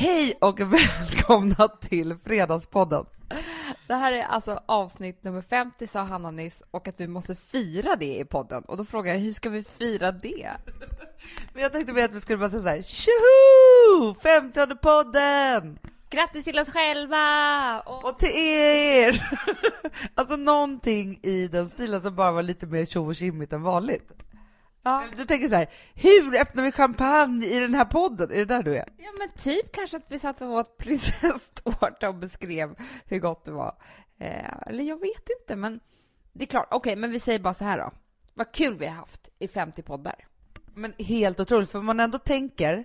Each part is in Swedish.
Hej och välkomna till Fredagspodden. Det här är alltså avsnitt nummer 50 sa Hanna nyss och att vi måste fira det i podden. Och då frågar jag, hur ska vi fira det? Men jag tänkte mer att vi skulle bara säga så här, tjoho! 50 podden! Grattis till oss själva! Och, och till er! alltså någonting i den stilen som bara var lite mer tjo och än vanligt. Ja. Du tänker så här, hur öppnar vi champagne i den här podden? Är det där du är? Ja, men typ kanske att vi satt och åt prinsesstårta och beskrev hur gott det var. Eh, eller jag vet inte, men det är klart. Okej, okay, men vi säger bara så här då. Vad kul vi har haft i 50 poddar. Men helt otroligt, för om man ändå tänker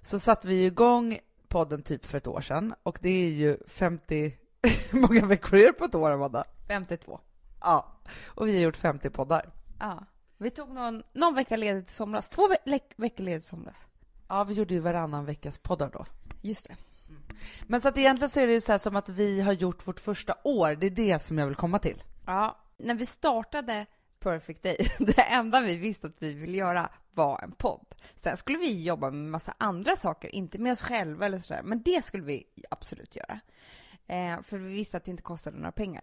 så satte vi igång podden typ för ett år sedan och det är ju 50, hur många veckor är det på ett år, Amanda? 52. Ja, och vi har gjort 50 poddar. Ja. Vi tog någon, någon vecka ledigt i somras. Två ve veckor ledigt i somras. Ja, vi gjorde ju varannan veckas poddar då. Just det. Mm. Men så att egentligen så är det ju så här som att vi har gjort vårt första år. Det är det som jag vill komma till. Ja, när vi startade Perfect Day, det enda vi visste att vi ville göra var en podd. Sen skulle vi jobba med massa andra saker, inte med oss själva eller sådär, men det skulle vi absolut göra. Eh, för vi visste att det inte kostade några pengar.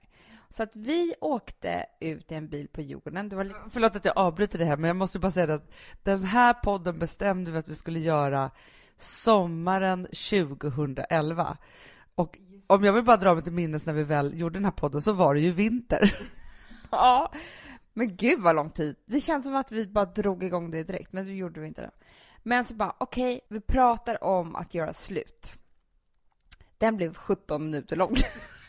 Så att vi åkte ut i en bil på Djurgården. Det var lite... Förlåt att jag avbryter det här, men jag måste bara säga att den här podden bestämde vi att vi skulle göra sommaren 2011. Och om jag vill bara dra mig till minnes när vi väl gjorde den här podden så var det ju vinter. ja, men gud vad lång tid. Det känns som att vi bara drog igång det direkt, men det gjorde vi inte. Då. Men så bara, okej, okay, vi pratar om att göra slut. Den blev 17 minuter lång.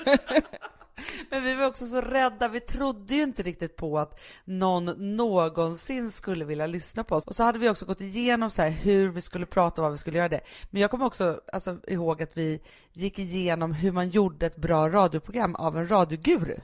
Men vi var också så rädda. Vi trodde ju inte riktigt på att någon någonsin skulle vilja lyssna på oss. Och så hade vi också gått igenom så hur vi skulle prata och vad vi skulle göra det. Men jag kommer också alltså, ihåg att vi gick igenom hur man gjorde ett bra radioprogram av en radioguru.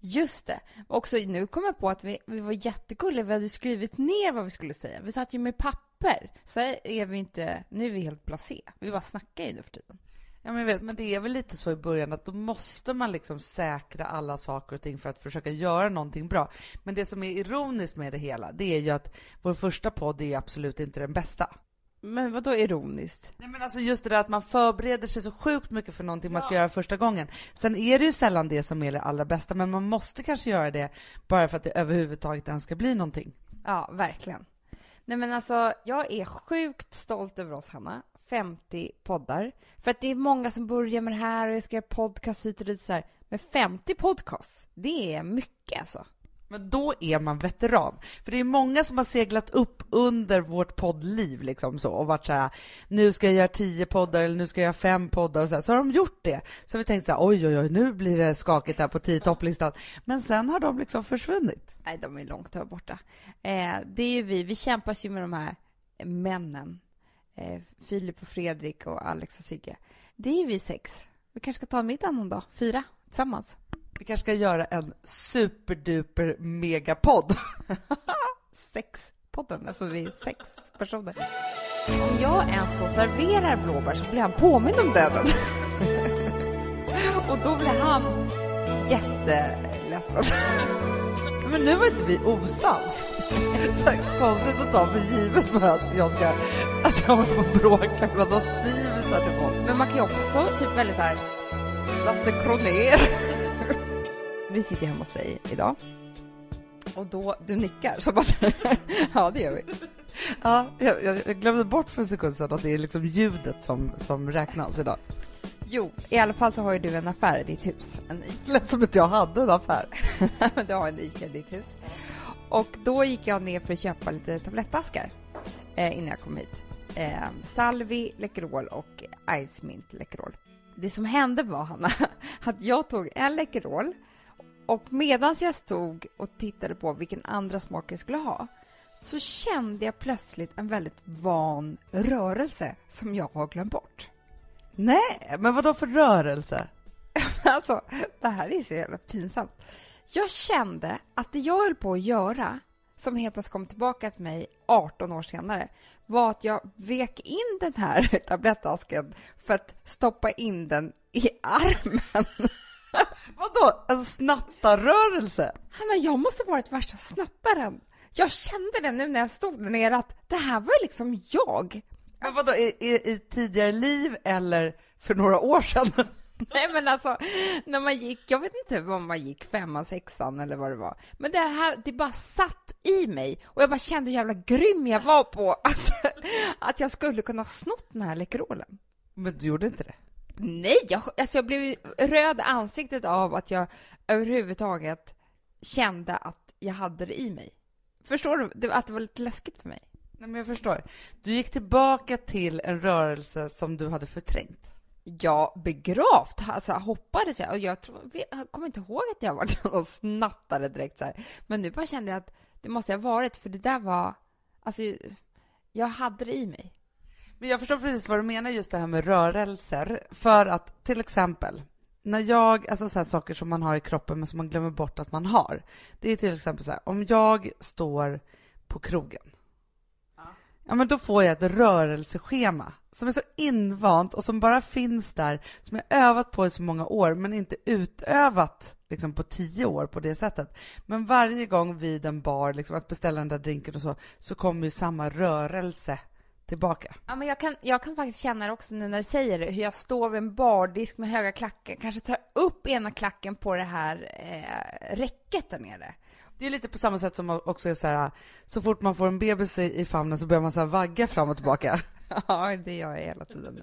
Just det. Också nu kom jag på att vi, vi var jättegulliga. Vi hade skrivit ner vad vi skulle säga. Vi satt ju med papper. Så är vi inte... Nu är vi helt blasé. Vi bara snackar ju nu för tiden. Ja, men, vet, men det är väl lite så i början att då måste man liksom säkra alla saker och ting för att försöka göra någonting bra. Men det som är ironiskt med det hela, det är ju att vår första podd är absolut inte den bästa. Men vad då ironiskt? Nej men alltså just det där att man förbereder sig så sjukt mycket för någonting ja. man ska göra första gången. Sen är det ju sällan det som är det allra bästa, men man måste kanske göra det bara för att det överhuvudtaget ens ska bli någonting. Ja, verkligen. Nej men alltså, jag är sjukt stolt över oss, Hanna. 50 poddar. För att det är många som börjar med det här och jag ska göra podcast hit och dit så här. Men 50 podcasts, det är mycket alltså. Men då är man veteran. För det är många som har seglat upp under vårt poddliv liksom så och varit så här, nu ska jag göra tio poddar eller nu ska jag göra fem poddar och så här. Så har de gjort det. Så har vi tänkt så här, oj, oj, oj, nu blir det skakigt här på tio topplistan. Men sen har de liksom försvunnit. Nej, de är långt här borta. Eh, det är ju vi, vi kämpar ju med de här männen eh, Filip och Fredrik och Alex och Sigge. Det är vi sex. Vi kanske ska ta en middag någon dag, fyra, tillsammans. Vi kanske ska göra en superduper megapodd. Sexpodden, alltså vi är sex personer. Om jag ens så serverar blåbär så blir han påmind om döden. och då blir han jätteledsen. Men nu var inte vi osams. Så konstigt att ta för givet bara att jag ska, att jag håller på att bråka med massa styvisar till folk. Men man kan ju också typ välja så här, Lasse Kronér. Vi sitter hemma hos dig idag. Och då, du nickar, så bara, ja det gör vi. Ja, jag, jag, glömde bort för en sekund sedan att det är liksom ljudet som, som räknas idag. Jo, i alla fall så har ju du en affär i ditt hus. En Det lät som att jag hade en affär. du har en ICA i ditt hus. Och då gick jag ner för att köpa lite tablettaskar eh, innan jag kom hit. Eh, Salvi Läkerol och Ice Mint Läkerol. Det som hände var, Hanna, att jag tog en Läkerol och medan jag stod och tittade på vilken andra smak jag skulle ha så kände jag plötsligt en väldigt van rörelse som jag har glömt bort. Nej, men vad då för rörelse? alltså, det här är så jävla pinsamt. Jag kände att det jag höll på att göra, som helt plötsligt kom tillbaka till mig 18 år senare, var att jag vek in den här tablettasken för att stoppa in den i armen. Vadå, en snattarrörelse? Hanna, jag måste varit värsta snattaren. Jag kände det nu när jag stod där nere att det här var liksom jag. Men vadå, i, i, i tidigare liv eller för några år sedan? Nej men alltså, när man gick, jag vet inte om man gick femman, sexan eller vad det var. Men det här, det bara satt i mig och jag bara kände hur jävla grym jag var på att, att jag skulle kunna ha snott den här Läkerolen. Men du gjorde inte det? Nej, jag, alltså jag blev röd ansiktet av att jag överhuvudtaget kände att jag hade det i mig. Förstår du? Det, att det var lite läskigt för mig. Nej, men jag förstår. Du gick tillbaka till en rörelse som du hade förträngt. Ja, begravt alltså, hoppades jag. Och jag, tror, jag kommer inte ihåg att jag var och snattade direkt så här. Men nu bara kände jag att det måste jag ha varit, för det där var... Alltså, jag hade det i mig. Men jag förstår precis vad du menar just det här med rörelser. För att till exempel, när jag, alltså så saker som man har i kroppen men som man glömmer bort att man har. Det är till exempel så här, om jag står på krogen Ja, men då får jag ett rörelseschema som är så invant och som bara finns där, som jag övat på i så många år, men inte utövat liksom, på tio år på det sättet. Men varje gång vid en bar, liksom, att beställa den där drinken och så, så kommer ju samma rörelse tillbaka. Ja, men jag kan, jag kan faktiskt känna det också nu när du säger det, hur jag står vid en bardisk med höga klackar, kanske tar upp ena klacken på det här eh, räcket där nere det är lite på samma sätt som också är så här, så fort man får en bebis i, famnen så börjar man så vagga fram och tillbaka. Ja, det gör jag hela tiden.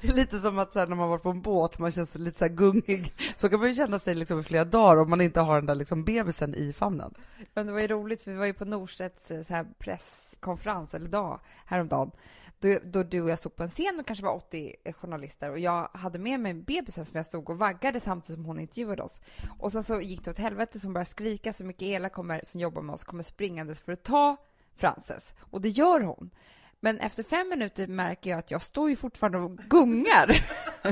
Det är lite som att så här, när man varit på en båt, man känns lite så gungig. Så kan man ju känna sig liksom i flera dagar om man inte har den där liksom bebisen i famnen. Men det var ju roligt, för vi var ju på Norstedts eh, så här presskonferens, eller dag, häromdagen då, då du och jag stod på en scen och kanske var 80 eh, journalister och jag hade med mig bebisen som jag stod och vaggade samtidigt som hon intervjuade oss. Och sen så gick det åt helvete som började skrika så mycket Ela kommer, som jobbar med oss kommer springandes för att ta Frances. Och det gör hon. Men efter fem minuter märker jag att jag står ju fortfarande och gungar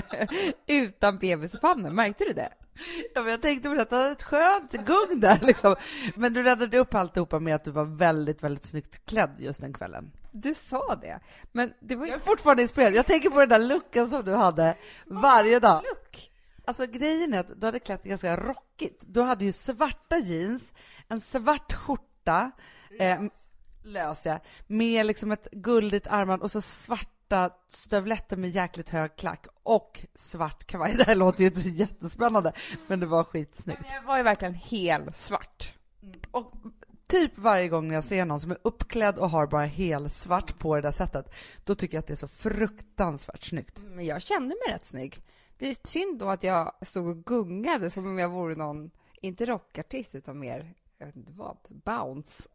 utan bebis i famnen. Märkte du det? Ja, men jag tänkte på det, det ett skönt gung där liksom. Men du räddade upp alltihopa med att du var väldigt, väldigt snyggt klädd just den kvällen. Du sa det, men det var ju... Jag är fortfarande inspirerad. Jag tänker på den där looken som du hade varje dag. Look. Alltså grejen är att du hade klätt ganska rockigt. Du hade ju svarta jeans, en svart skjorta, eh, lös ja, med liksom ett guldigt armband och så svarta stövletter med jäkligt hög klack och svart kavaj. Det här låter ju inte jättespännande, men det var skitsnyggt. Men jag var ju verkligen helt svart. Mm. Och typ varje gång jag ser någon som är uppklädd och har bara helsvart på det där sättet, då tycker jag att det är så fruktansvärt snyggt. Men jag kände mig rätt snygg. Det är synd då att jag stod och gungade som om jag vore någon, inte rockartist, utan mer jag vet inte vad, bounce.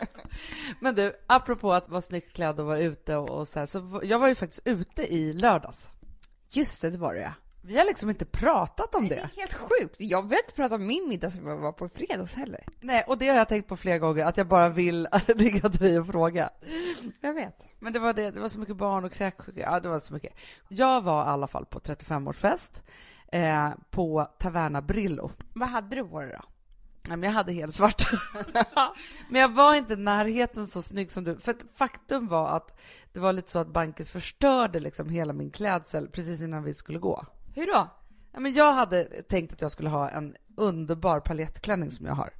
Men du, apropå att vara snyggt klädd och vara ute och, och så här, så jag var ju faktiskt ute i lördags. Just det, det var det ja. Vi har liksom inte pratat om det. Det är helt sjukt. Jag vill inte prata om min middag som jag var på fredags heller. Nej, och det har jag tänkt på flera gånger, att jag bara vill ringa till dig och fråga. Jag vet. Men det var det, det var så mycket barn och kräksjuka, ja det var så mycket. Jag var i alla fall på 35-årsfest eh, på Taverna Brillo. Vad hade du på dig då? Nej, men jag hade helt svart. men jag var inte i närheten så snygg som du. För faktum var att det var lite så att Bankes förstörde liksom hela min klädsel precis innan vi skulle gå. Hur då? Ja, men jag hade tänkt att jag skulle ha en underbar paljettklänning som jag har.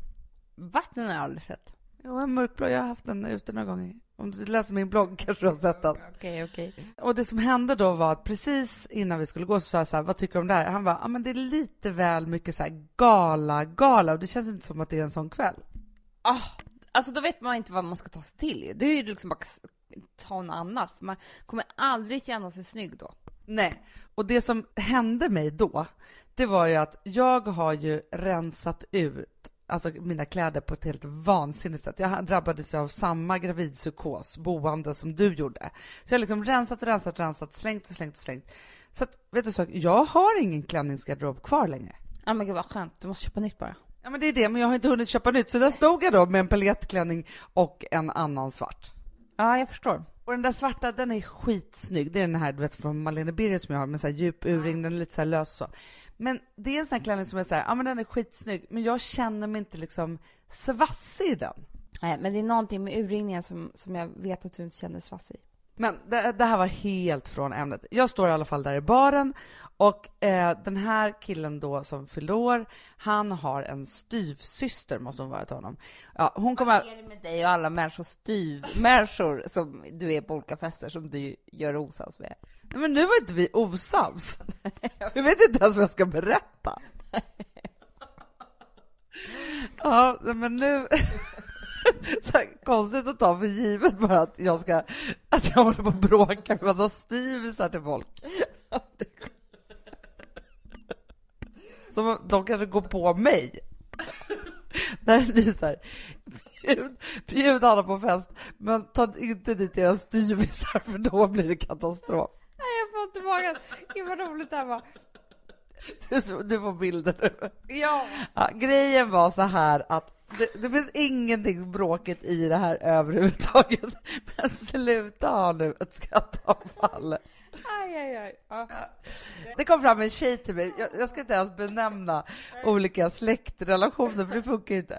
Vatten har jag aldrig sett. Jo, en mörkblå. Jag har haft den ute några gånger. Om du läser min blogg kanske du har sett den. Okej, okej. Och det som hände då var att precis innan vi skulle gå så sa jag så här, vad tycker du om det här? Han bara, ja men det är lite väl mycket så här gala, gala och det känns inte som att det är en sån kväll. Ah, alltså då vet man inte vad man ska ta sig till. Det är ju liksom bara ta något annat. Man kommer aldrig känna sig snygg då. Nej, och det som hände mig då, det var ju att jag har ju rensat ut alltså mina kläder på ett helt vansinnigt sätt. Jag drabbades av samma gravidpsykos boende som du gjorde. Så jag har liksom rensat, rensat, rensat, slängt och slängt och slängt. Så att, vet du så, jag har ingen klänningsgarderob kvar längre. Ja men gud vad skönt, du måste köpa nytt bara. Ja men det är det, men jag har inte hunnit köpa nytt. Så där stod jag då med en paljettklänning och en annan svart. Ja, jag förstår. Och den där svarta, den är skitsnygg. Det är den här du vet från Malene Birger som jag har med så här djup urring, den är lite så lös så. Men det är en sån här klänning som är så här, ja men den är skitsnygg, men jag känner mig inte liksom svassig i den. Nej, men det är någonting med urringningen som, som jag vet att du inte känner svass i. Men det, det, här var helt från ämnet. Jag står i alla fall där i baren och eh, den här killen då som fyllde år, han har en styvsyster måste hon vara till honom. Ja, hon kommer... Vad är det med dig och alla människor, styvmänniskor som du är på olika fester som du gör osams med? Nej, men nu var inte vi osams. Du vet inte ens vad jag ska berätta. Ja, men nu... så här, konstigt att ta för givet bara att jag ska, att jag håller på att bråka med massa styvisar till folk. Som de kanske går på mig. Där är det så här, bjud, bjud alla på fest, men ta inte dit era styvisar för då blir det katastrof. Nej, jag får inte magen. Gud vad roligt det här var. Du, du får bilder nu. Ja. ja. Grejen var så här att det, det, finns ingenting bråkigt i det här överhuvudtaget. Men sluta ha nu ett skrattavfall. Aj, aj, aj. Ja. Det kom fram en tjej till mig. Jag, jag ska inte ens benämna olika släktrelationer, för det funkar inte.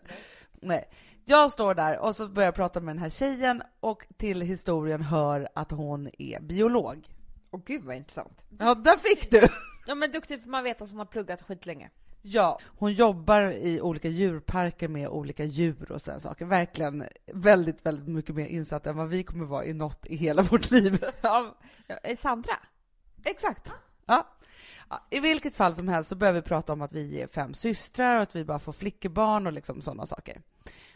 Nej. Jag står där och så börjar jag prata med den här tjejen och till historien hör att hon är biolog. Åh gud vad intressant. Ja, där fick du! Ja men duktigt för man vet att hon har pluggat skitlänge. Ja, hon jobbar i olika djurparker med olika djur och sådana saker. Verkligen väldigt, väldigt mycket mer insatt än vad vi kommer vara i något i hela vårt liv. Ja, Sandra? Exakt. Ja. ja. I vilket fall som helst så börjar vi prata om att vi är fem systrar och att vi bara får flickebarn och liksom sådana saker.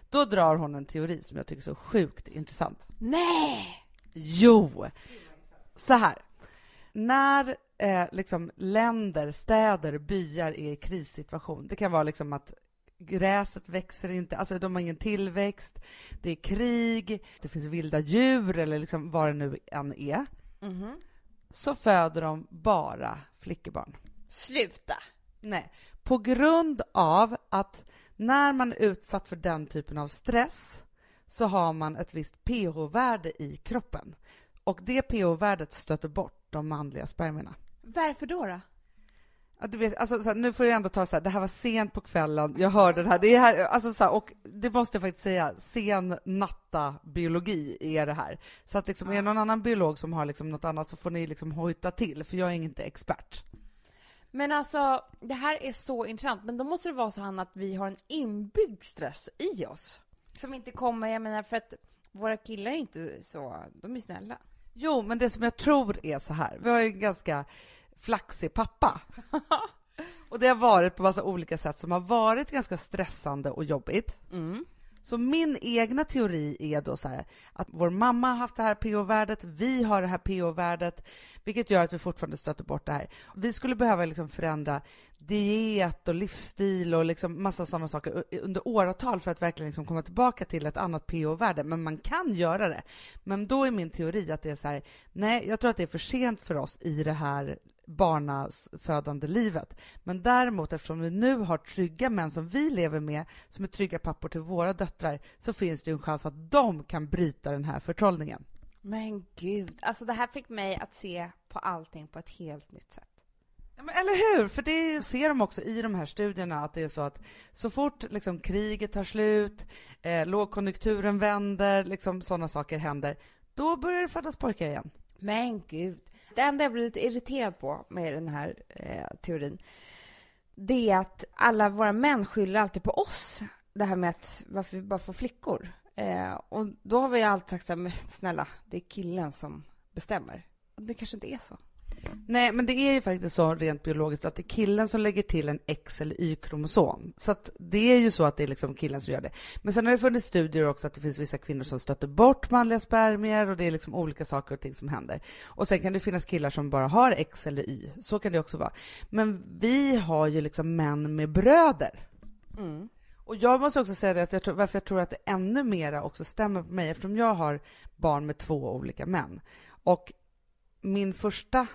Då drar hon en teori som jag tycker är så sjukt intressant. Nej! Jo! Så här. När eh, liksom länder, städer, byar är i krissituation. Det kan vara liksom att gräset växer inte, alltså de har ingen tillväxt, det är krig, det finns vilda djur eller liksom vad det nu än är. Mm. Så föder de bara flickebarn. Sluta! Nej, på grund av att när man är utsatt för den typen av stress så har man ett visst pH-värde i kroppen och det pH-värdet stöter bort de manliga spermierna. Varför då? då? Ja, du vet, alltså, så här, nu får jag ändå ta så här, det här var sent på kvällen, jag hör den här, det är här, alltså så här, och det måste jag faktiskt säga, sen natta biologi är det här. Så att liksom, ja. är det någon annan biolog som har liksom något annat så får ni liksom hojta till, för jag är inte expert. Men alltså, det här är så intressant, men då måste det vara så Hanna att vi har en inbyggd stress i oss. Som inte kommer, jag menar för att våra killar är inte så, de är snälla. Jo, men det som jag tror är så här, vi har ju en ganska flaxig pappa. och det har varit på massa olika sätt som har varit ganska stressande och jobbigt. Mm. Så min egna teori är då så här, att vår mamma har haft det här PO-värdet, vi har det här PO-värdet, vilket gör att vi fortfarande stöter bort det här. Vi skulle behöva liksom förändra diet och livsstil och liksom massa sådana saker under åratal för att verkligen liksom komma tillbaka till ett annat PO-värde. Men man kan göra det. Men då är min teori att det är så här, nej, jag tror att det är för sent för oss i det här barnafödande livet. Men däremot, eftersom vi nu har trygga män som vi lever med, som är trygga pappor till våra döttrar, så finns det en chans att de kan bryta den här förtrollningen. Men gud, alltså det här fick mig att se på allting på ett helt nytt sätt. Men eller hur? För det ser de också i de här studierna att det är så att så fort liksom, kriget tar slut, eh, lågkonjunkturen vänder, liksom sådana saker händer, då börjar det födas pojkar igen. Men gud. Det enda jag blir lite irriterad på med den här eh, teorin, det är att alla våra män skyller alltid på oss, det här med att varför vi bara får flickor. Eh, och då har vi alltid sagt så här, snälla, det är killen som bestämmer. Och det kanske inte är så. Nej, men det är ju faktiskt så rent biologiskt att det är killen som lägger till en X eller Y-kromosom. Så att det är ju så att det är liksom killen som gör det. Men sen har det funnits studier också att det finns vissa kvinnor som stöter bort manliga spermier och det är liksom olika saker och ting som händer. Och sen kan det finnas killar som bara har X eller Y. Så kan det också vara. Men vi har ju liksom män med bröder. Mm. Och jag måste också säga det att jag tror, varför jag tror att det ännu mera också stämmer på mig eftersom jag har barn med två olika män. Och min första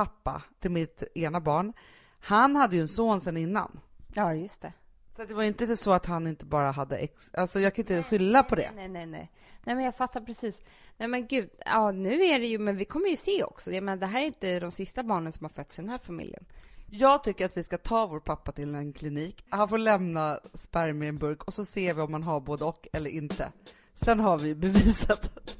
pappa till mitt ena barn, han hade ju en son sen innan. Ja, just det. Så det var inte så att han inte bara hade ex... Alltså jag kan inte nej, skylla på det. Nej, nej, nej. Nej, men jag fattar precis. Nej, men gud. Ja, nu är det ju, men vi kommer ju se också. Jag menar, det här är inte de sista barnen som har fötts i den här familjen. Jag tycker att vi ska ta vår pappa till en klinik. Han får lämna spermier i en burk och så ser vi om han har både och eller inte. Sen har vi beviset.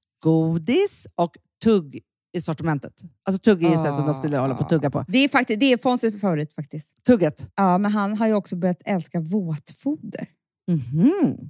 godis och tugg i sortimentet. Alltså tugg är ah. som de skulle hålla på att tugga på. Det är, faktiskt, det är Fonzies favorit faktiskt. Tugget. Ja, men han har ju också börjat älska våtfoder. Mhm.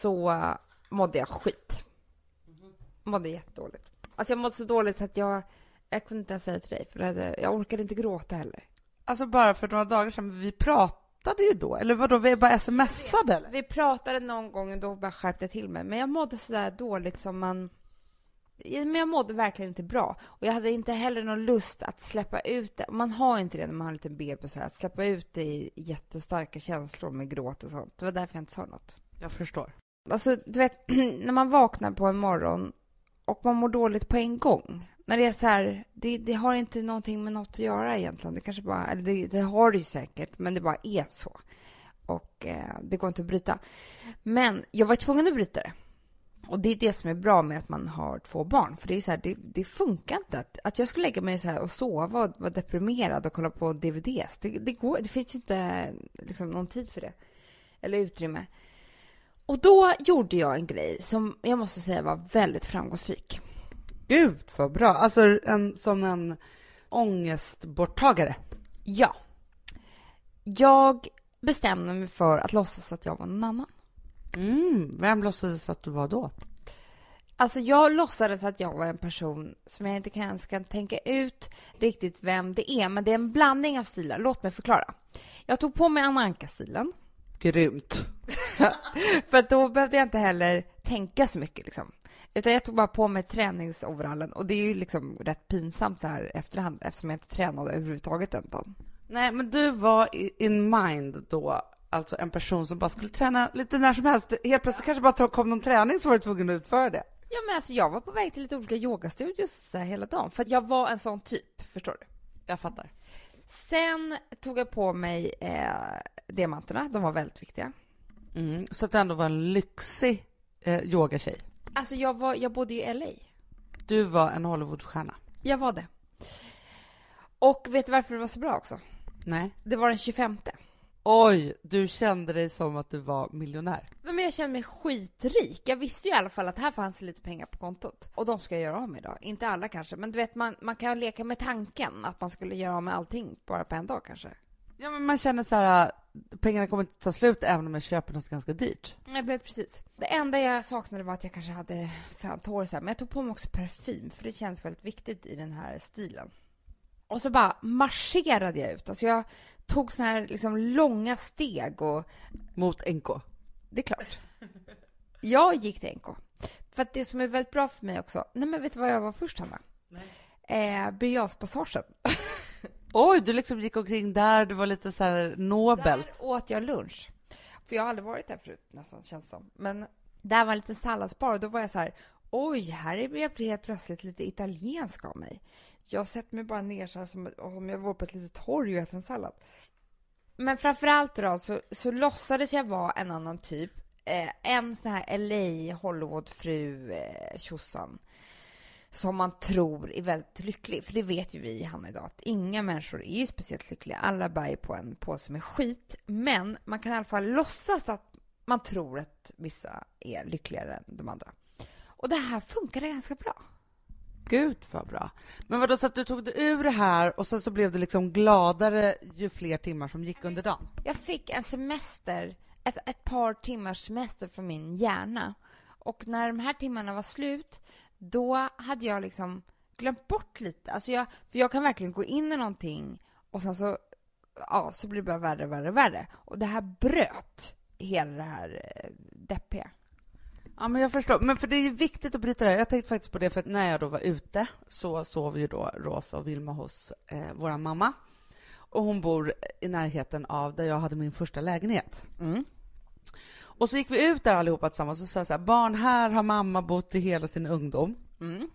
så mådde jag skit. Mådde jättedåligt. Alltså jag mådde så dåligt att jag, jag kunde inte ens säga till dig för hade, jag orkade inte gråta heller. Alltså bara för några dagar sedan, vi pratade ju då, eller vadå, vi bara smsade eller? Vi pratade någon gång och då bara skärpte jag till mig, men jag mådde sådär dåligt som man men jag mådde verkligen inte bra. Och jag hade inte heller någon lust att släppa ut det. Man har inte det när man har en liten bebis, så här, att släppa ut det i jättestarka känslor med gråt och sånt. Det var därför jag inte sa något. Jag förstår. Alltså, du vet, när man vaknar på en morgon och man mår dåligt på en gång. När det är så här, det, det har inte någonting med något att göra egentligen. Det kanske bara, eller det, det har det ju säkert, men det bara är så. Och eh, det går inte att bryta. Men jag var tvungen att bryta det. Och det är det som är bra med att man har två barn. För det är så här, det, det funkar inte att, att jag skulle lägga mig så här och sova och vara deprimerad och kolla på DVDs. Det, det, går, det finns ju inte liksom, någon tid för det. Eller utrymme. Och då gjorde jag en grej som jag måste säga var väldigt framgångsrik. Gud vad bra. Alltså en, som en ångestborttagare. Ja. Jag bestämde mig för att låtsas att jag var någon annan. Mm, vem låtsades att du var då? Alltså jag låtsades att jag var en person som jag inte ens kan tänka ut riktigt vem det är, men det är en blandning av stilar. Låt mig förklara. Jag tog på mig Anna Anka-stilen. Grymt. För då behövde jag inte heller tänka så mycket liksom. Utan jag tog bara på mig träningsoverallen och det är ju liksom rätt pinsamt så här efterhand eftersom jag inte tränade överhuvudtaget den dagen. Nej, men du var in mind då, alltså en person som bara skulle träna lite när som helst. Helt plötsligt kanske bara kom någon träning så var du tvungen att utföra det. Ja men alltså jag var på väg till lite olika yogastudios så här hela dagen för att jag var en sån typ, förstår du? Jag fattar. Sen tog jag på mig eh, diamanterna, de var väldigt viktiga. Mm, så att det ändå var en lyxig eh, yogatjej. Alltså jag, var, jag bodde ju i LA. Du var en Hollywoodstjärna. Jag var det. Och vet du varför det var så bra också? Nej. Det var den 25. Oj, du kände dig som att du var miljonär. Nej, Men jag kände mig skitrik. Jag visste ju i alla fall att här fanns lite pengar på kontot. Och de ska jag göra av med idag. Inte alla kanske, men du vet man, man kan leka med tanken att man skulle göra av med allting bara på en dag kanske. Ja, men man känner så här, pengarna kommer inte ta slut även om jag köper något ganska dyrt. Nej, men precis. Det enda jag saknade var att jag kanske hade fint hår så här, men jag tog på mig också parfym för det känns väldigt viktigt i den här stilen. Och så bara marscherade jag ut. Alltså jag tog såna här liksom långa steg och Mot NK. det är klart. Jag gick till NK. För att det som är väldigt bra för mig också, nej men vet du vad jag var först Hanna? Eh, Birger. Oj, du liksom gick omkring där, du var lite så här nobelt. Där åt jag lunch. För jag har aldrig varit där förut nästan, känns det som. Men där var en liten salladsbar och då var jag så här, oj, här är jag helt plötsligt lite italiensk av mig. Jag sätter mig bara ner så här som om jag vore på ett litet torg och äter en sallad. Men framförallt då så, så låtsades jag vara en annan typ. Eh, en sån här LA Hollywoodfru eh, tjosan. Som man tror är väldigt lycklig. För det vet ju vi, Hanna, idag. Att inga människor är ju speciellt lyckliga. Alla bär ju på en påse med skit. Men man kan i alla fall låtsas att man tror att vissa är lyckligare än de andra. Och det här funkade ganska bra. Gud vad bra. Men vadå, så att du tog dig ur det här och sen så blev du liksom gladare ju fler timmar som gick under dagen? Jag fick en semester, ett, ett par timmars semester från min hjärna. Och när de här timmarna var slut, då hade jag liksom glömt bort lite. Alltså jag, för jag kan verkligen gå in i någonting och sen så, ja, så blir det bara värre, värre, värre. Och det här bröt hela det här eh, deppiga. Ja, men jag förstår. Men för det är viktigt att bryta det här. Jag tänkte faktiskt på det, för att när jag då var ute så sov ju då Rosa och Vilma hos eh, vår mamma. Och hon bor i närheten av där jag hade min första lägenhet. Mm. Och så gick vi ut där allihopa tillsammans och sa så här, barn, här har mamma bott i hela sin ungdom. Mm.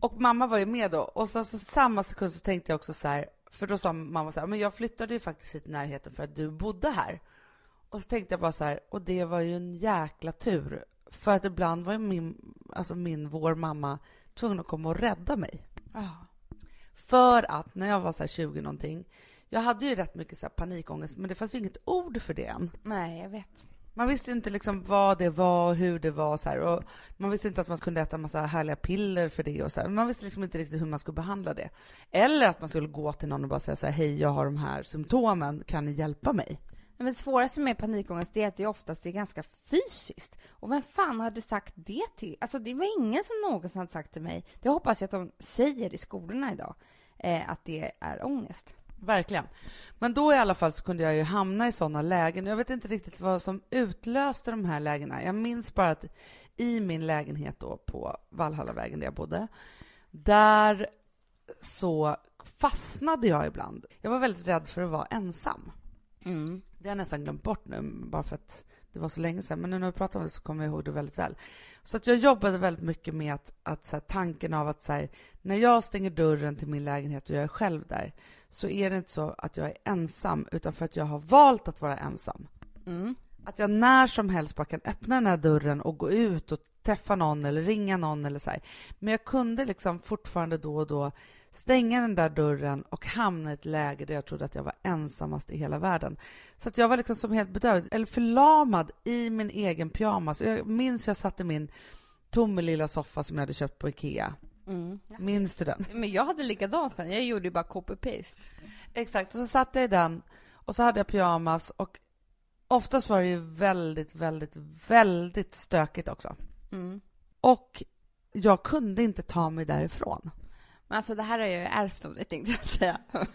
Och mamma var ju med då. Och sen så samma sekund så tänkte jag också så här, för då sa mamma så här, men jag flyttade ju faktiskt hit i närheten för att du bodde här. Och så tänkte jag bara så här, och det var ju en jäkla tur. För att ibland var ju min, alltså min, vår mamma tvungen att komma och rädda mig. Ja. För att när jag var så här 20 någonting, jag hade ju rätt mycket så här panikångest, men det fanns ju inget ord för det än. Nej, jag vet. Man visste inte liksom vad det var, hur det var så här, och man visste inte att man kunde äta massa härliga piller för det och så här. Man visste liksom inte riktigt hur man skulle behandla det. Eller att man skulle gå till någon och bara säga så här, hej, jag har de här symptomen, kan ni hjälpa mig? Men det svåraste med panikångest är att det oftast är ganska fysiskt. Och vem fan hade sagt det till? Alltså det var ingen som någonsin hade sagt till mig. Det hoppas jag att de säger i skolorna idag. Eh, att det är ångest. Verkligen. Men då i alla fall så kunde jag ju hamna i sådana lägen. Jag vet inte riktigt vad som utlöste de här lägena. Jag minns bara att i min lägenhet då på Valhallavägen där jag bodde, där så fastnade jag ibland. Jag var väldigt rädd för att vara ensam. Mm. Det har jag nästan glömt bort nu, bara för att det var så länge sedan. Men nu när vi pratar om det så kommer jag ihåg det väldigt väl. Så att jag jobbade väldigt mycket med att, att så här, tanken av att så här, när jag stänger dörren till min lägenhet och jag är själv där, så är det inte så att jag är ensam, utan för att jag har valt att vara ensam. Mm. Att jag när som helst bara kan öppna den här dörren och gå ut och träffa någon eller ringa någon eller så här. Men jag kunde liksom fortfarande då och då stänga den där dörren och hamna i ett läge där jag trodde att jag var ensammast i hela världen. Så att jag var liksom som helt bedövad, eller förlamad i min egen pyjamas. Jag minns jag satt i min tomma lilla soffa som jag hade köpt på Ikea. Mm. Minns du den? Men jag hade likadant sen. Jag gjorde ju bara copy-paste. Exakt, och så satt jag i den och så hade jag pyjamas och oftast var det ju väldigt, väldigt, väldigt stökigt också. Mm. Och jag kunde inte ta mig därifrån. Men alltså det här har jag ju ärvt av dig tänkte jag säga.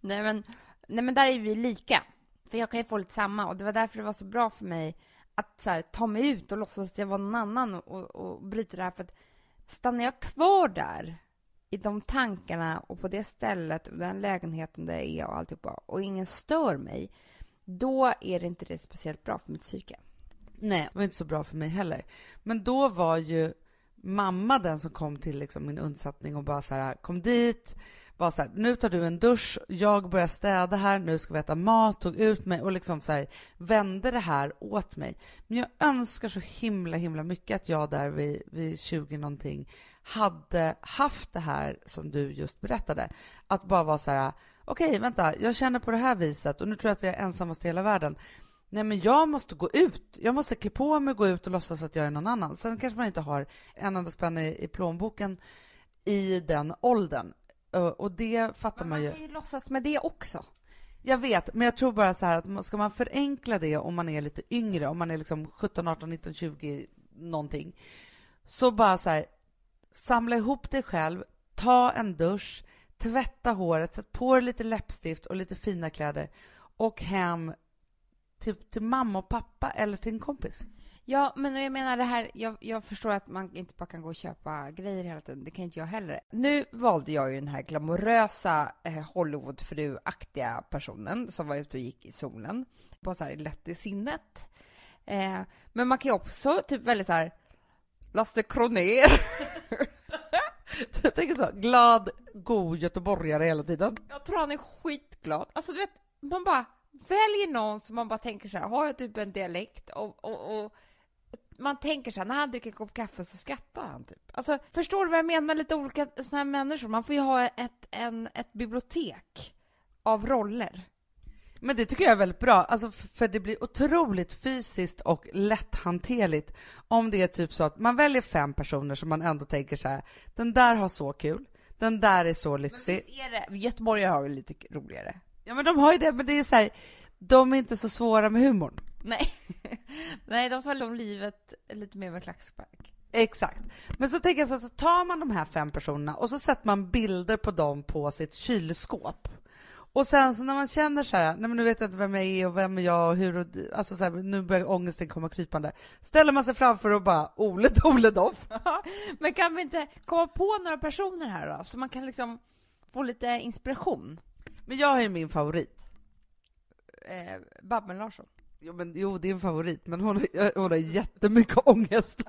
nej, men, nej men där är vi lika. För jag kan ju få lite samma och det var därför det var så bra för mig att här, ta mig ut och låtsas att jag var någon annan och, och bryta det här. För att stannar jag kvar där i de tankarna och på det stället och den lägenheten där jag är och alltihopa och ingen stör mig, då är det inte det speciellt bra för mitt psyke. Nej, det var inte så bra för mig heller. Men då var ju mamma den som kom till liksom min undsättning och bara så här, kom dit, var så här, nu tar du en dusch, jag börjar städa här, nu ska vi äta mat, tog ut mig och liksom så här, vände det här åt mig. Men jag önskar så himla, himla mycket att jag där vid, vid 20 någonting hade haft det här som du just berättade. Att bara vara så här, okej, okay, vänta, jag känner på det här viset och nu tror jag att jag är ensammast i hela världen. Nej, men jag måste gå ut. Jag måste klä på mig, gå ut och låtsas att jag är någon annan. Sen kanske man inte har en enda spänn i, i plånboken i den åldern. Och det fattar man ju. Man kan ju låtsas med det också. Jag vet, men jag tror bara så här att ska man förenkla det om man är lite yngre, om man är liksom 17, 18, 19, 20 någonting, så bara så här, samla ihop dig själv, ta en dusch, tvätta håret, sätt på dig lite läppstift och lite fina kläder och hem till, till mamma och pappa eller till en kompis. Ja, men jag menar det här, jag, jag, förstår att man inte bara kan gå och köpa grejer hela tiden, det kan inte jag heller. Nu valde jag ju den här glamorösa eh, Hollywoodfru-aktiga personen som var ute och gick i solen, bara så här lätt i sinnet. Eh, men man kan ju också typ välja så här, Lasse Kronér. jag tänker så, glad, god göteborgare hela tiden. Jag tror han är skitglad. Alltså du vet, man bara väljer någon som man bara tänker så här, har jag typ en dialekt och, och, och man tänker så här, när han dricker en kopp kaffe så skrattar han typ. Alltså, förstår du vad jag menar? Lite olika såna här människor. Man får ju ha ett, en, ett bibliotek av roller. Men det tycker jag är väldigt bra, alltså för det blir otroligt fysiskt och lätthanterligt om det är typ så att man väljer fem personer som man ändå tänker så här, den där har så kul, den där är så lyxig. Men är det, Göteborg har ju lite roligare. Ja men de har ju det, men det är så här, de är inte så svåra med humorn. Nej, Nej de tar om livet lite mer med klackspark. Exakt. Men så tänker jag så, här, så tar man de här fem personerna och så sätter man bilder på dem på sitt kylskåp. Och sen så när man känner så här, nej men nu vet jag inte vem jag är och vem är jag och hur, alltså så här, nu börjar ångesten komma krypande. Ställer man sig framför och bara Ole Dole Doff. men kan vi inte komma på några personer här då, så man kan liksom få lite inspiration? Men jag har ju min favorit. Eh, Babben Larsson. Jo, men, jo, det är en favorit, men hon, hon har jättemycket ångest.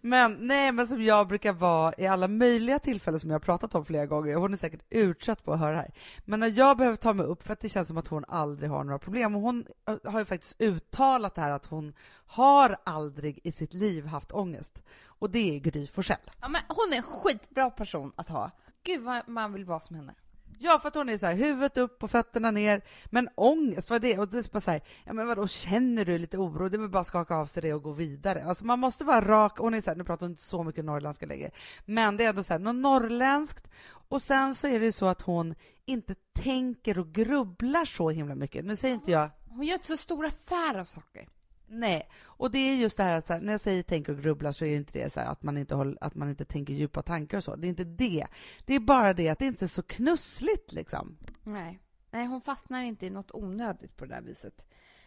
Men nej, men som jag brukar vara i alla möjliga tillfällen som jag har pratat om flera gånger. Hon är säkert utsatt på att höra det här. Men när jag behöver ta mig upp, för att det känns som att hon aldrig har några problem. Och hon har ju faktiskt uttalat det här att hon har aldrig i sitt liv haft ångest. Och det är Gry Forssell. Ja, men hon är en skitbra person att ha. Gud vad man vill vara som henne. Ja, för att hon är så här, huvudet upp och fötterna ner. Men ångest, vad är det? Och det är bara så här, ja men vadå, känner du lite oro? Det är väl bara att skaka av sig det och gå vidare. Alltså man måste vara rak. Hon är så här, nu pratar hon inte så mycket norrländska längre, men det är ändå så här, något norrländskt. Och sen så är det ju så att hon inte tänker och grubblar så himla mycket. Nu säger inte jag... Hon gör inte så stor affär av saker. Nej, och det är just det här att här, när jag säger tänker och grubblar så är det inte det så här, att, man inte håller, att man inte tänker djupa tankar och så. Det är inte det. Det är bara det att det inte är så knussligt liksom. Nej. Nej, hon fastnar inte i något onödigt på det där viset.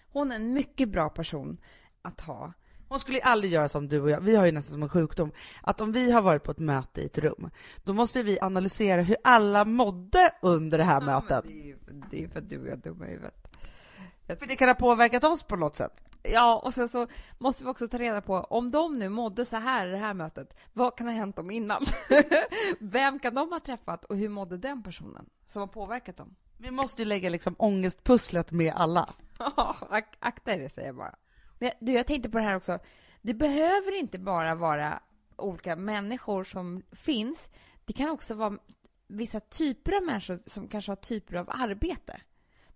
Hon är en mycket bra person att ha. Hon skulle aldrig göra som du och jag. Vi har ju nästan som en sjukdom att om vi har varit på ett möte i ett rum, då måste vi analysera hur alla mådde under det här ja, mötet. Det är, ju, för att du och jag är dumma i huvudet. För det kan ha påverkat oss på något sätt. Ja, och sen så måste vi också ta reda på om de nu mådde så här i det här mötet, vad kan ha hänt dem innan? Vem kan de ha träffat och hur mådde den personen som har påverkat dem? Vi måste ju lägga liksom ångestpusslet med alla. Ja, ak akta er säger jag bara. Men du, jag tänkte på det här också. Det behöver inte bara vara olika människor som finns. Det kan också vara vissa typer av människor som kanske har typer av arbete.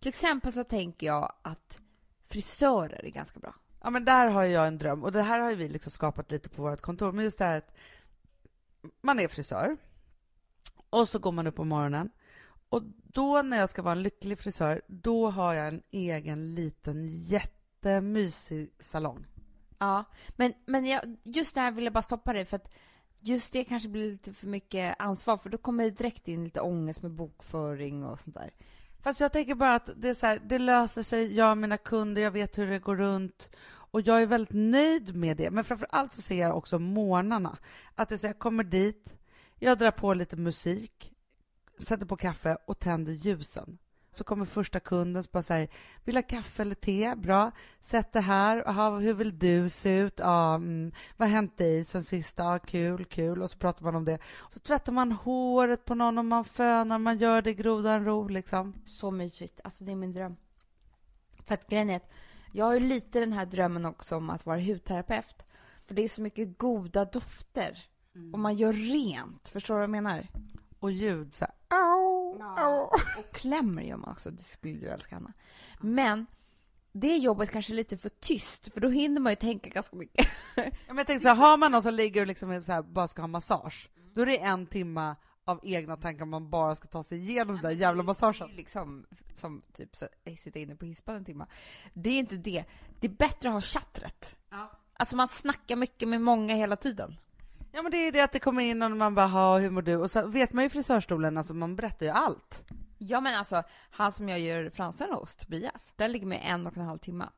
Till exempel så tänker jag att frisörer är ganska bra. Ja, men där har jag en dröm och det här har vi liksom skapat lite på vårt kontor. Men just det här att man är frisör och så går man upp på morgonen Och då när jag ska vara en lycklig frisör, då har jag en egen liten jättemysig salong. Ja, men, men jag, just där vill jag bara stoppa dig för att just det kanske blir lite för mycket ansvar för då kommer det direkt in lite ångest med bokföring och sånt där. Fast jag tänker bara att det är så här, det löser sig, jag och mina kunder, jag vet hur det går runt och jag är väldigt nöjd med det. Men framför allt så ser jag också morgnarna. Att det är så här, jag kommer dit, jag drar på lite musik, sätter på kaffe och tänder ljusen. Så kommer första kunden och bara så här, vill ha kaffe eller te? Bra. Sätt det här. Aha, hur vill du se ut? Ja, mm. Vad har hänt dig sen sist? Ja, kul, kul. Och så pratar man om det. Så tvättar man håret på någon och man fönar, man gör det i grodan ro liksom. Så mysigt. Alltså det är min dröm. För att grejen är att jag har ju lite den här drömmen också om att vara hudterapeut. För det är så mycket goda dofter. Och man gör rent. Förstår du vad jag menar? Och ljud så här. Ja. Och klämmer gör man också. Det skulle du älska, Hanna. Men det jobbet kanske är lite för tyst, för då hinner man ju tänka ganska mycket. Ja, men jag tänker så här, har man någon som ligger och liksom så här, bara ska ha massage, då är det en timma av egna tankar man bara ska ta sig igenom den där jävla massagen. Det är liksom som typ så, eh, sitta inne på hispan en timme. Det är inte det. Det är bättre att ha chattret. Ja. Alltså man snackar mycket med många hela tiden. Ja men det är det att det kommer in och man bara, ha hur mår du? Och så vet man ju frisörstolen, alltså man berättar ju allt. Ja men alltså, han som jag gör fransarna hos, Tobias, där ligger med en och en halv timme.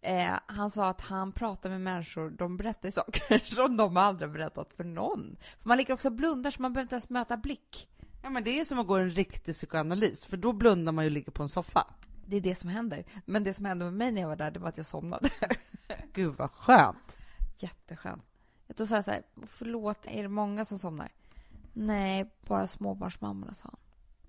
Eh, han sa att han pratar med människor, de berättar saker som de aldrig berättat för någon. För man ligger också och blundar så man behöver inte ens möta blick. Ja men det är som att gå en riktig psykoanalys, för då blundar man ju och ligger på en soffa. Det är det som händer. Men det som hände med mig när jag var där, det var att jag somnade. Gud vad skönt. Jätteskönt. Då sa jag så här, förlåt, är det många som somnar? Nej, bara småbarnsmammorna, sa han.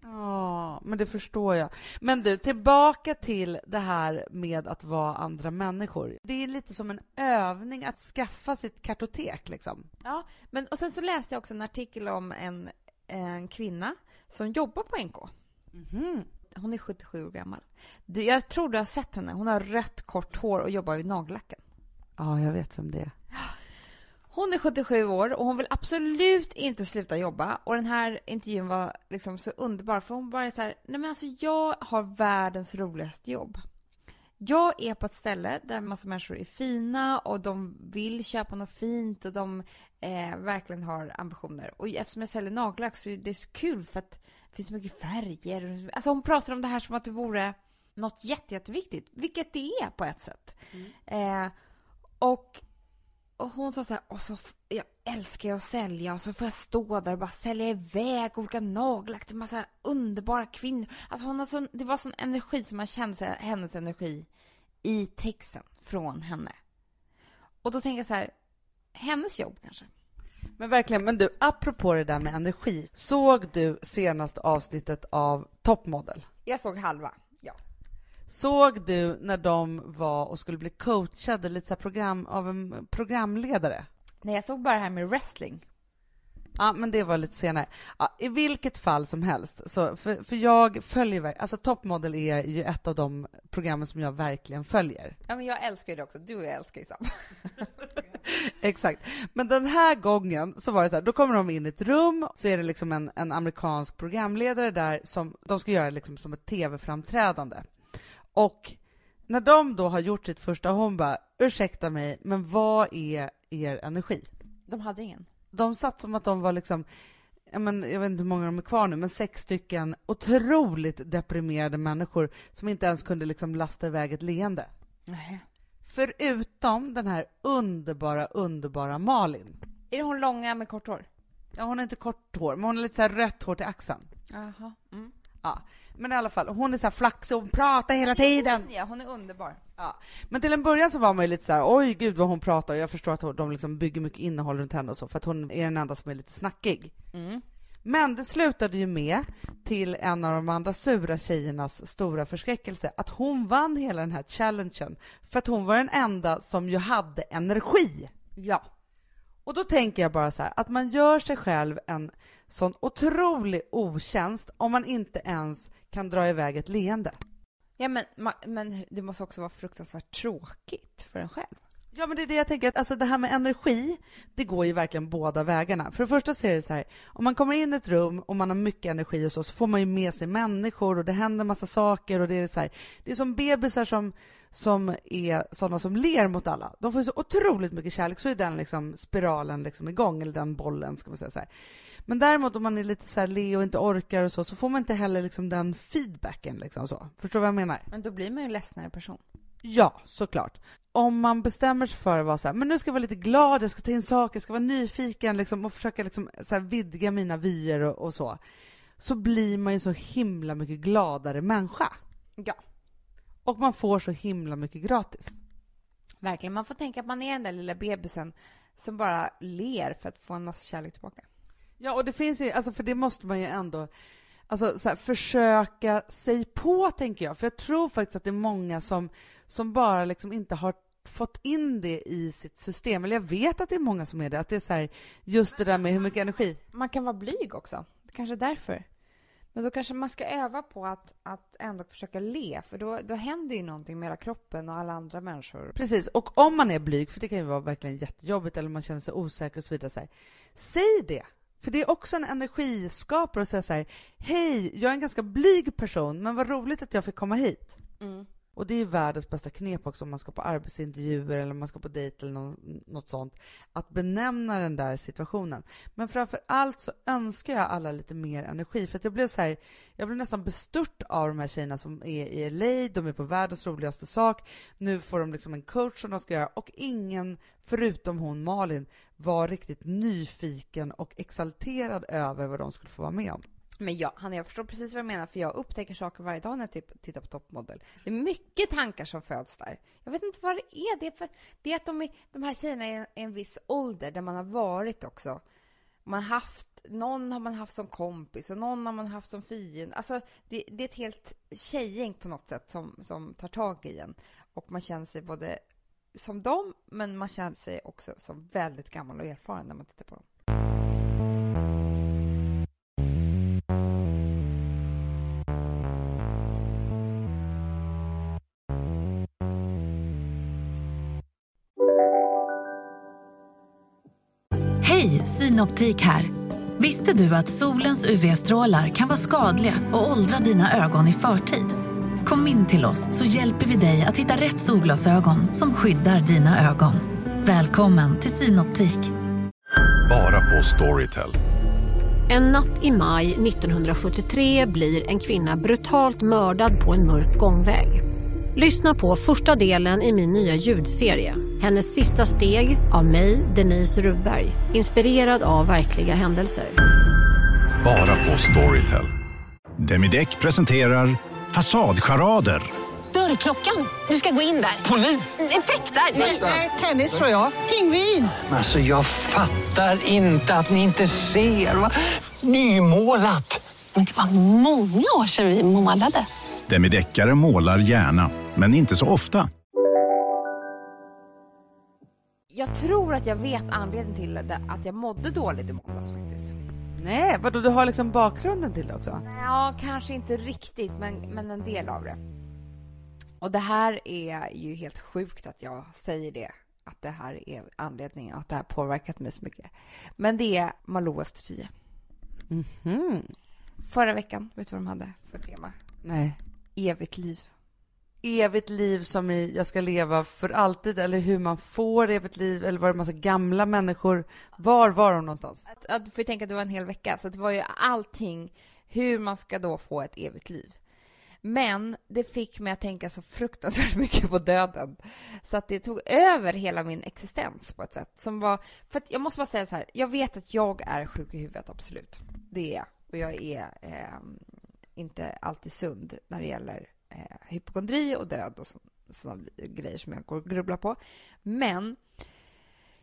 Ja, men det förstår jag. Men du, tillbaka till det här med att vara andra människor. Det är lite som en övning att skaffa sitt kartotek, liksom. Ja, men och sen så läste jag också en artikel om en, en kvinna som jobbar på NK. Mhm. Hon är 77 år gammal. Du, jag tror du har sett henne. Hon har rött kort hår och jobbar vid nagellacken. Ja, jag vet vem det är. Hon är 77 år och hon vill absolut inte sluta jobba. Och den här intervjun var liksom så underbar för hon bara är så här, nej men alltså jag har världens roligaste jobb. Jag är på ett ställe där massa människor är fina och de vill köpa något fint och de eh, verkligen har ambitioner. Och eftersom jag säljer nagellack så är det så kul för att det finns så mycket färger. Alltså hon pratar om det här som att det vore något jätte, jätteviktigt, vilket det är på ett sätt. Eh, och och hon sa så här, och så jag älskar ju att sälja och så får jag stå där och bara sälja iväg olika nagellack till massa underbara kvinnor. Alltså hon har sån, det var sån energi som man kände sig, hennes energi i texten från henne. Och då tänker jag så här, hennes jobb kanske? Men verkligen, men du, apropå det där med energi. Såg du senaste avsnittet av Top Model? Jag såg halva. Såg du när de var och skulle bli coachade lite så program, av en programledare? Nej, jag såg bara det här med wrestling. Ja, men det var lite senare. Ja, I vilket fall som helst, så för, för jag följer, alltså Top Model är ju ett av de programmen som jag verkligen följer. Ja, men jag älskar ju det också. Du och jag älskar ju samma. Exakt. Men den här gången så var det så här, då kommer de in i ett rum, så är det liksom en, en amerikansk programledare där som de ska göra liksom som ett tv-framträdande. Och när de då har gjort sitt första, hon bara, ursäkta mig, men vad är er energi? De hade ingen. De satt som att de var liksom, ja, men, jag vet inte hur många de är kvar nu, men sex stycken otroligt deprimerade människor som inte ens kunde liksom lasta iväg ett leende. Nej. Förutom den här underbara, underbara Malin. Är det hon långa med kort hår? Ja, hon har inte kort hår, men hon har lite så här rött hår till axeln. Jaha. Mm. Ja, men i alla fall, hon är så här flaxig, hon pratar hela tiden. Ja, hon är underbar. Ja. Men till en början så var man ju lite så här, oj gud vad hon pratar. Jag förstår att de liksom bygger mycket innehåll runt henne och så, för att hon är den enda som är lite snackig. Mm. Men det slutade ju med, till en av de andra sura tjejernas stora förskräckelse, att hon vann hela den här challengen, för att hon var den enda som ju hade energi. Ja. Och då tänker jag bara så här, att man gör sig själv en sån otrolig otjänst om man inte ens kan dra iväg ett leende. Ja, men, men det måste också vara fruktansvärt tråkigt för en själv. Ja, men det är det jag tänker, alltså det här med energi, det går ju verkligen båda vägarna. För det första så är det så här, om man kommer in i ett rum och man har mycket energi och så, så får man ju med sig människor och det händer massa saker och det är så här, det är som bebisar som, som är sådana som ler mot alla. De får ju så otroligt mycket kärlek, så är den liksom spiralen liksom igång, eller den bollen ska man säga så här. Men däremot om man är lite så här le och inte orkar och så, så får man inte heller liksom den feedbacken liksom så. Förstår du vad jag menar? Men då blir man ju en ledsnare person. Ja, såklart. Om man bestämmer sig för att vara så här, men nu ska jag vara lite glad, jag ska ta in saker, jag ska vara nyfiken liksom, och försöka liksom, så här, vidga mina vyer och, och, så, så blir man ju så himla mycket gladare människa. Ja. Och man får så himla mycket gratis. Verkligen. Man får tänka att man är den där lilla bebisen som bara ler för att få en massa kärlek tillbaka. Ja, och det finns ju, alltså för det måste man ju ändå alltså, så här, försöka sig på, tänker jag. För jag tror faktiskt att det är många som, som bara liksom inte har fått in det i sitt system. Eller jag vet att det är många som är det. Att det är så här, just det där med hur mycket energi. Man kan vara blyg också. Kanske därför. Men då kanske man ska öva på att, att ändå försöka le, för då, då händer ju någonting med hela kroppen och alla andra människor. Precis, och om man är blyg, för det kan ju vara verkligen jättejobbigt, eller man känner sig osäker och så vidare, så här, säg det! För det är också en energiskapare att säga så här, hej, jag är en ganska blyg person, men vad roligt att jag fick komma hit. Mm. Och det är världens bästa knep också om man ska på arbetsintervjuer eller om man ska på dejt eller något, sånt. Att benämna den där situationen. Men framför allt så önskar jag alla lite mer energi. För att jag blev så här, jag blev nästan bestört av de här tjejerna som är i LA. De är på världens roligaste sak. Nu får de liksom en coach som de ska göra och ingen, förutom hon Malin, var riktigt nyfiken och exalterad över vad de skulle få vara med om. Men ja, Hanna, jag förstår precis vad du menar, för jag upptäcker saker varje dag när jag tittar på Toppmodell. Det är mycket tankar som föds där. Jag vet inte vad det är. Det är, för, det är att de, är, de här tjejerna är i en viss ålder där man har varit också. Man haft, någon har man haft som kompis och någon har man haft som fiende. Alltså, det, det är ett helt tjejgäng på något sätt som, som tar tag i en. Och man känner sig både som dem, men man känner sig också som väldigt gammal och erfaren när man tittar på dem. Synoptik här. Visste du att solens UV-strålar kan vara skadliga och åldra dina ögon i förtid? Kom in till oss så hjälper vi dig att hitta rätt solglasögon som skyddar dina ögon. Välkommen till Synoptik. Bara på Storytel. En natt i maj 1973 blir en kvinna brutalt mördad på en mörk gångväg. Lyssna på första delen i min nya ljudserie. Hennes sista steg av mig, Denise Rubberg. Inspirerad av verkliga händelser. Bara på Storytel. Demideck presenterar Fasadcharader. Dörrklockan. Du ska gå in där. Polis? Effektar? Nej, tennis tror jag. Pingvin. Alltså, jag fattar inte att ni inte ser. Nymålat. Men det var många år sedan vi målade. Demideckare målar gärna, men inte så ofta. Jag tror att jag vet anledningen till att jag mådde dåligt i måndags faktiskt. Nej, vadå, du har liksom bakgrunden till det också? Ja, kanske inte riktigt, men, men en del av det. Och det här är ju helt sjukt att jag säger det, att det här är anledningen, att det här påverkat mig så mycket. Men det är Malou efter tio. Mm -hmm. Förra veckan, vet du vad de hade för tema? Nej. Evigt liv. Evigt liv som i jag ska leva för alltid, eller hur man får evigt liv, eller var det massa gamla människor? Var var de någonstans? Att, att, du får tänka att det var en hel vecka, så det var ju allting hur man ska då få ett evigt liv. Men det fick mig att tänka så fruktansvärt mycket på döden. Så att det tog över hela min existens på ett sätt som var... För att jag måste bara säga så här, jag vet att jag är sjuk i huvudet, absolut. Det är jag. Och jag är eh, inte alltid sund när det gäller eh, hypokondri och död och sådana grejer som jag går och grubblar på. Men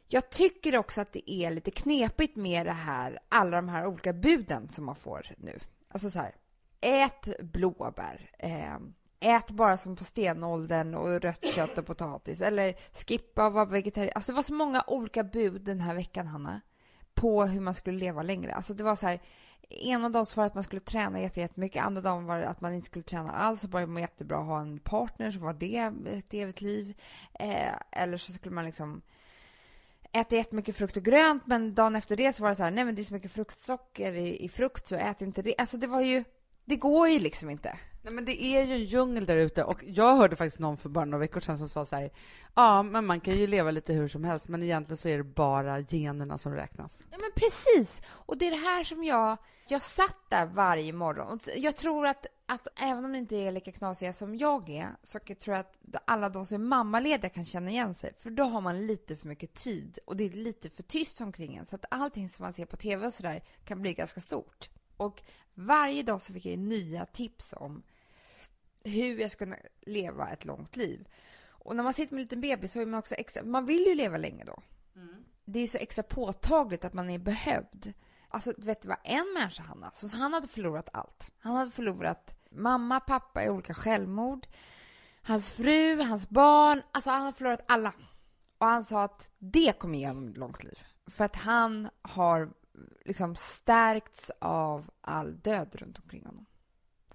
jag tycker också att det är lite knepigt med det här, alla de här olika buden som man får nu. Alltså så här, ät blåbär. Eh, ät bara som på stenåldern och rött kött och potatis. Eller skippa och vara vegetarian. Alltså det var så många olika bud den här veckan, Hanna, på hur man skulle leva längre. Alltså det var så här, ena dagen så var det att man skulle träna jättemycket, andra dagen var det att man inte skulle träna alls och bara må jättebra att ha en partner så var det ett evigt liv. Eh, eller så skulle man liksom äta jättemycket frukt och grönt men dagen efter det så var det så här, nej men det är så mycket fruktsocker i, i frukt så ät inte det. Alltså det var ju, det går ju liksom inte. Nej, men det är ju en djungel där ute och jag hörde faktiskt någon för bara några veckor sedan som sa så här, ja, men man kan ju leva lite hur som helst, men egentligen så är det bara generna som räknas. Ja, men precis. Och det är det här som jag... Jag satt där varje morgon. Och jag tror att, att även om ni inte är lika knasiga som jag är så tror jag att alla de som är mammalediga kan känna igen sig. För då har man lite för mycket tid och det är lite för tyst omkring en. Så att allting som man ser på tv och sådär kan bli ganska stort. Och varje dag så fick jag nya tips om hur jag ska kunna leva ett långt liv. Och när man sitter med en liten bebis så är man också extra, man vill ju leva länge då. Mm. Det är så extra påtagligt att man är behövd. Alltså, du vet, det var en människa, Hanna, så han hade förlorat allt. Han hade förlorat mamma, pappa i olika självmord, hans fru, hans barn. Alltså, han hade förlorat alla. Och han sa att det kommer ge honom ett långt liv. För att han har liksom stärkts av all död runt omkring honom.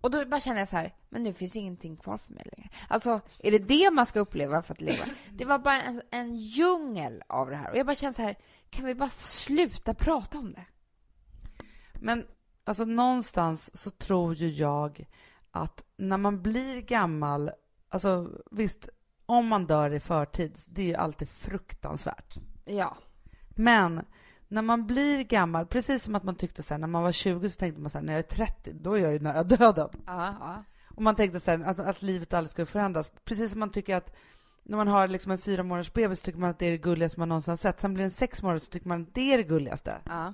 Och då bara känner jag så här, men nu finns ingenting kvar för mig längre. Alltså, är det det man ska uppleva för att leva? Det var bara en, en djungel av det här. Och jag bara känner så här, kan vi bara sluta prata om det? Men alltså någonstans så tror ju jag att när man blir gammal, alltså visst, om man dör i förtid, det är ju alltid fruktansvärt. Ja. Men när man blir gammal, precis som att man tyckte så här, när man var 20 så tänkte man så här, när jag är 30, då är jag ju nära döden. Ja. Och man tänkte så här, att, att livet aldrig skulle förändras. Precis som man tycker att när man har liksom en fyra månaders bebis så tycker man att det är det gulligaste man någonsin har sett. Sen blir det en sex månader så tycker man att det är det gulligaste. Ja.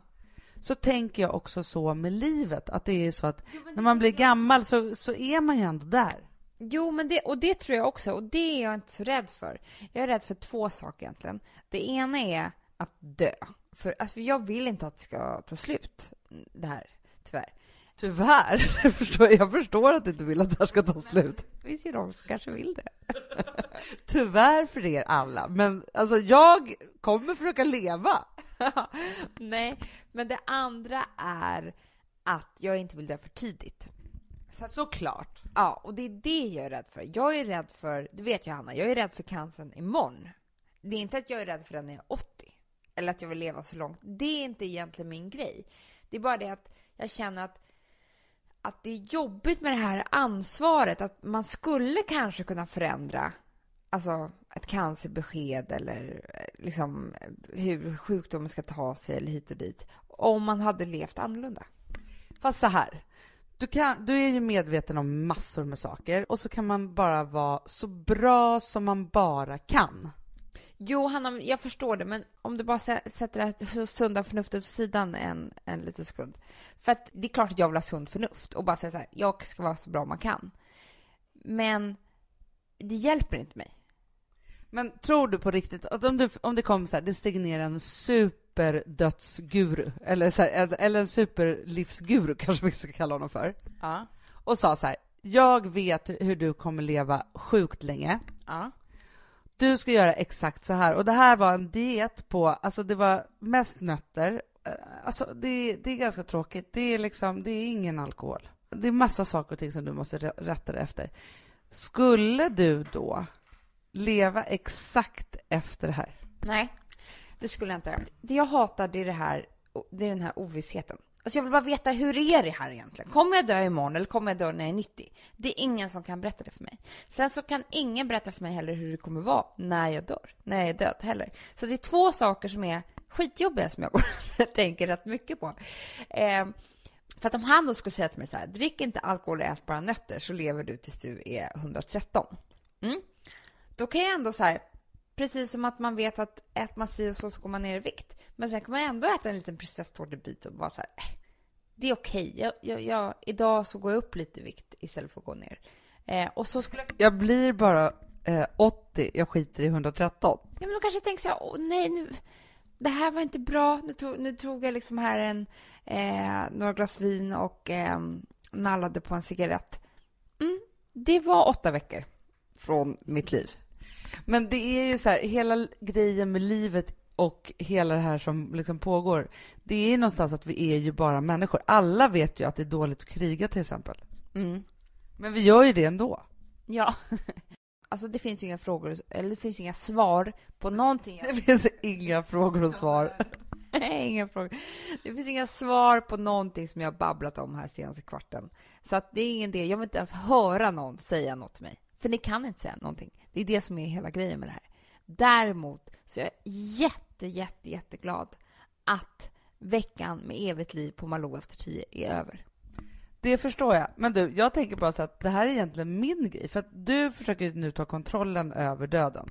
Så tänker jag också så med livet, att det är så att jo, när man blir gammal så, så är man ju ändå där. Jo, men det, och det tror jag också, och det är jag inte så rädd för. Jag är rädd för två saker egentligen. Det ena är att dö. För, alltså, jag vill inte att det ska ta slut, det här, tyvärr. Tyvärr? Jag förstår, jag förstår att du inte vill att det här ska ta slut. Det finns ju de som kanske vill det. Tyvärr för er alla, men alltså jag kommer försöka leva. Nej, men det andra är att jag inte vill dö för tidigt. Så att, Såklart. Ja, och det är det jag är rädd för. Jag är rädd för, du vet ju Hanna, jag är rädd för cancern imorgon. Det är inte att jag är rädd för den när jag är 80 eller att jag vill leva så långt. Det är inte egentligen min grej. Det är bara det att jag känner att, att det är jobbigt med det här ansvaret. Att man skulle kanske kunna förändra alltså, ett cancerbesked eller eh, liksom, hur sjukdomen ska ta sig eller hit och dit. Om man hade levt annorlunda. Fast så här. Du, kan, du är ju medveten om massor med saker och så kan man bara vara så bra som man bara kan. Jo, Hanna, jag förstår det, men om du bara sätter det här sunda förnuftet åt sidan en, en liten sekund. För att det är klart att jag vill ha sunt förnuft och bara säga så här, jag ska vara så bra man kan. Men det hjälper inte mig. Men tror du på riktigt att om, du, om det kommer så här, det steg ner en superdödsguru, eller, så här, eller en superlivsguru kanske vi ska kalla honom för, ja. och sa så här, jag vet hur du kommer leva sjukt länge. Ja du ska göra exakt så här. Och det här var en diet på, alltså det var mest nötter. Eh, alltså det, det är ganska tråkigt. Det är liksom, det är ingen alkohol. Det är massa saker och ting som du måste rätta dig efter. Skulle du då leva exakt efter det här? Nej, det skulle jag inte. Det jag hatar, det är det här, det är den här ovissheten. Alltså jag vill bara veta, hur är det här egentligen? Kommer jag dö imorgon eller kommer jag dö när jag är 90? Det är ingen som kan berätta det för mig. Sen så kan ingen berätta för mig heller hur det kommer vara när jag dör, när jag är död heller. Så det är två saker som är skitjobbiga som jag tänker rätt mycket på. Eh, för att om han då skulle säga till mig så här, drick inte alkohol och ät bara nötter så lever du tills du är 113. Mm. Då kan jag ändå så här, precis som att man vet att äter man si och så så går man ner i vikt. Men sen kan man ändå äta en liten prinsesstårtebit och vara så här, äh, det är okej. Okay. Jag, jag, jag, idag så går jag upp lite i vikt istället för att gå ner. Eh, och så skulle jag... jag blir bara eh, 80, jag skiter i 113. Ja, men då kanske jag tänker så här, åh nej, nu, det här var inte bra. Nu tog, nu tog jag liksom här en, eh, några glas vin och eh, nallade på en cigarett. Mm, det var åtta veckor från mitt liv. Men det är ju så här, hela grejen med livet och hela det här som liksom pågår, det är ju någonstans att vi är ju bara människor. Alla vet ju att det är dåligt att kriga till exempel. Mm. Men vi gör ju det ändå. Ja. Alltså det finns inga frågor, eller det finns inga svar på någonting. Det finns inga frågor och svar. Nej, inga frågor. Det finns inga svar på någonting som jag har babblat om här senaste kvarten. Så att det är ingen det. Jag vill inte ens höra någon säga något till mig. För ni kan inte säga någonting. Det är det som är hela grejen med det här. Däremot så är jag jätte, jätte, jätteglad att veckan med evigt liv på Malou efter tio är över. Det förstår jag. Men du, jag tänker bara så att det här är egentligen min grej. För att du försöker nu ta kontrollen över döden.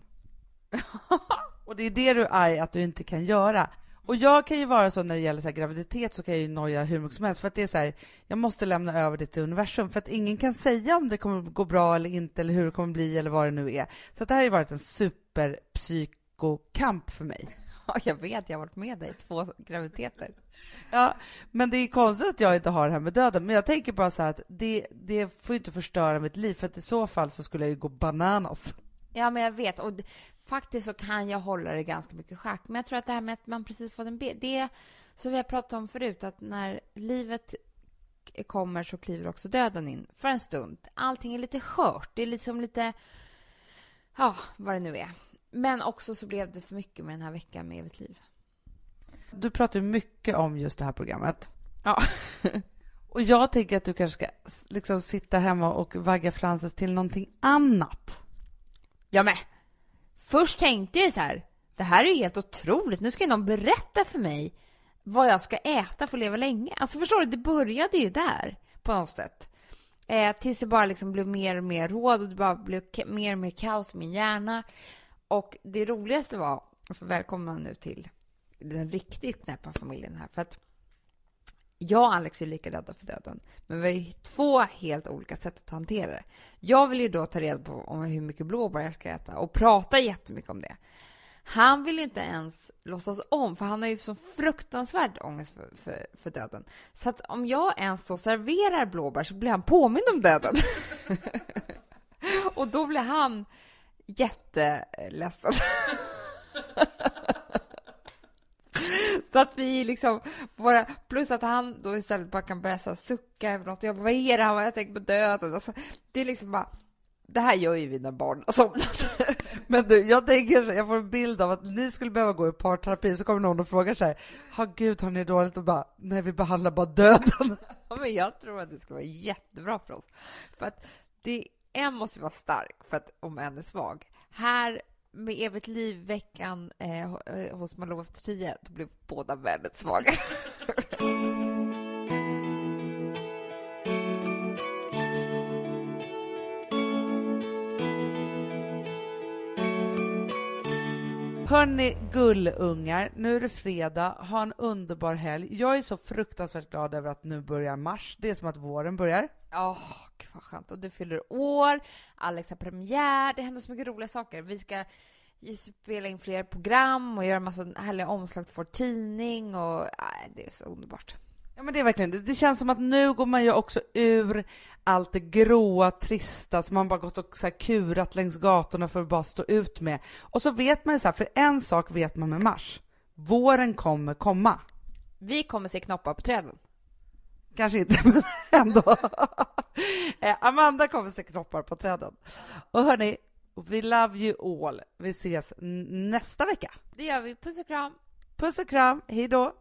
Och det är det du är arg att du inte kan göra. Och jag kan ju vara så när det gäller så graviditet så kan jag ju noja hur mycket som helst för att det är så här, jag måste lämna över det till universum för att ingen kan säga om det kommer gå bra eller inte eller hur det kommer bli eller vad det nu är. Så det här har ju varit en superpsykokamp för mig. Ja, jag vet. Jag har varit med dig två graviditeter. Ja, men det är konstigt att jag inte har det här med döden. Men jag tänker bara så här att det, det får inte förstöra mitt liv för att i så fall så skulle jag ju gå bananas. Ja, men jag vet. Och faktiskt så kan jag hålla det ganska mycket schack. Men jag tror att det här med att man precis fått en bild, det som vi har pratat om förut, att när livet kommer så kliver också döden in för en stund. Allting är lite skört. Det är liksom lite, ja, vad det nu är. Men också så blev det för mycket med den här veckan med evigt liv. Du pratar ju mycket om just det här programmet. Ja. Och jag tänker att du kanske ska liksom sitta hemma och vagga Frances till någonting annat. Ja, men först tänkte jag så här, det här är ju helt otroligt. Nu ska någon berätta för mig vad jag ska äta för att leva länge. Alltså förstår du, det började ju där på något sätt. Eh, tills det bara liksom blev mer och mer råd och det bara blev mer och mer kaos i min hjärna. Och det roligaste var, alltså välkomna nu till den riktigt knäppa familjen här. För att jag och Alex är lika rädda för döden, men vi har ju två helt olika sätt att hantera det. Jag vill ju då ta reda på om hur mycket blåbär jag ska äta och prata jättemycket om det. Han vill inte ens låtsas om, för han har ju så fruktansvärd ångest för, för, för döden. Så att om jag ens så serverar blåbär så blir han påmind om döden. och då blir han jätteledsen. Så att vi liksom bara, plus att han då istället bara kan börja så sucka över något. Jag bara, vad är det? Han bara, jag tänker på döden. Alltså, det är liksom bara, det här gör ju vi när barn har somnat. Men du, jag tänker, jag får en bild av att ni skulle behöva gå i parterapi, så kommer någon och frågar så här, ha gud har ni det dåligt? Och bara, nej vi behandlar bara döden. Ja, men jag tror att det skulle vara jättebra för oss. För att det, en måste vara stark för att, om en är svag. Här med evigt liv veckan eh, eh, hos Malou efter tio, då blev båda väldigt svaga. Hörni gullungar, nu är det fredag, ha en underbar helg. Jag är så fruktansvärt glad över att nu börjar mars. Det är som att våren börjar. Åh, gud vad skönt. Och du fyller år, Alex har premiär, det händer så mycket roliga saker. Vi ska spela in fler program och göra massa härliga omslag till vår tidning och nej, det är så underbart. Ja men det är verkligen det. Det känns som att nu går man ju också ur allt det gråa, trista som man bara gått och så kurat längs gatorna för att bara stå ut med. Och så vet man ju så här, för en sak vet man med mars. Våren kommer komma. Vi kommer se knoppar på träden. Kanske inte, men ändå. Eh, Amanda kommer se knoppar på träden. Och hörni, we love you all. Vi ses nästa vecka. Det gör vi. Puss och kram. Puss och kram, hej då!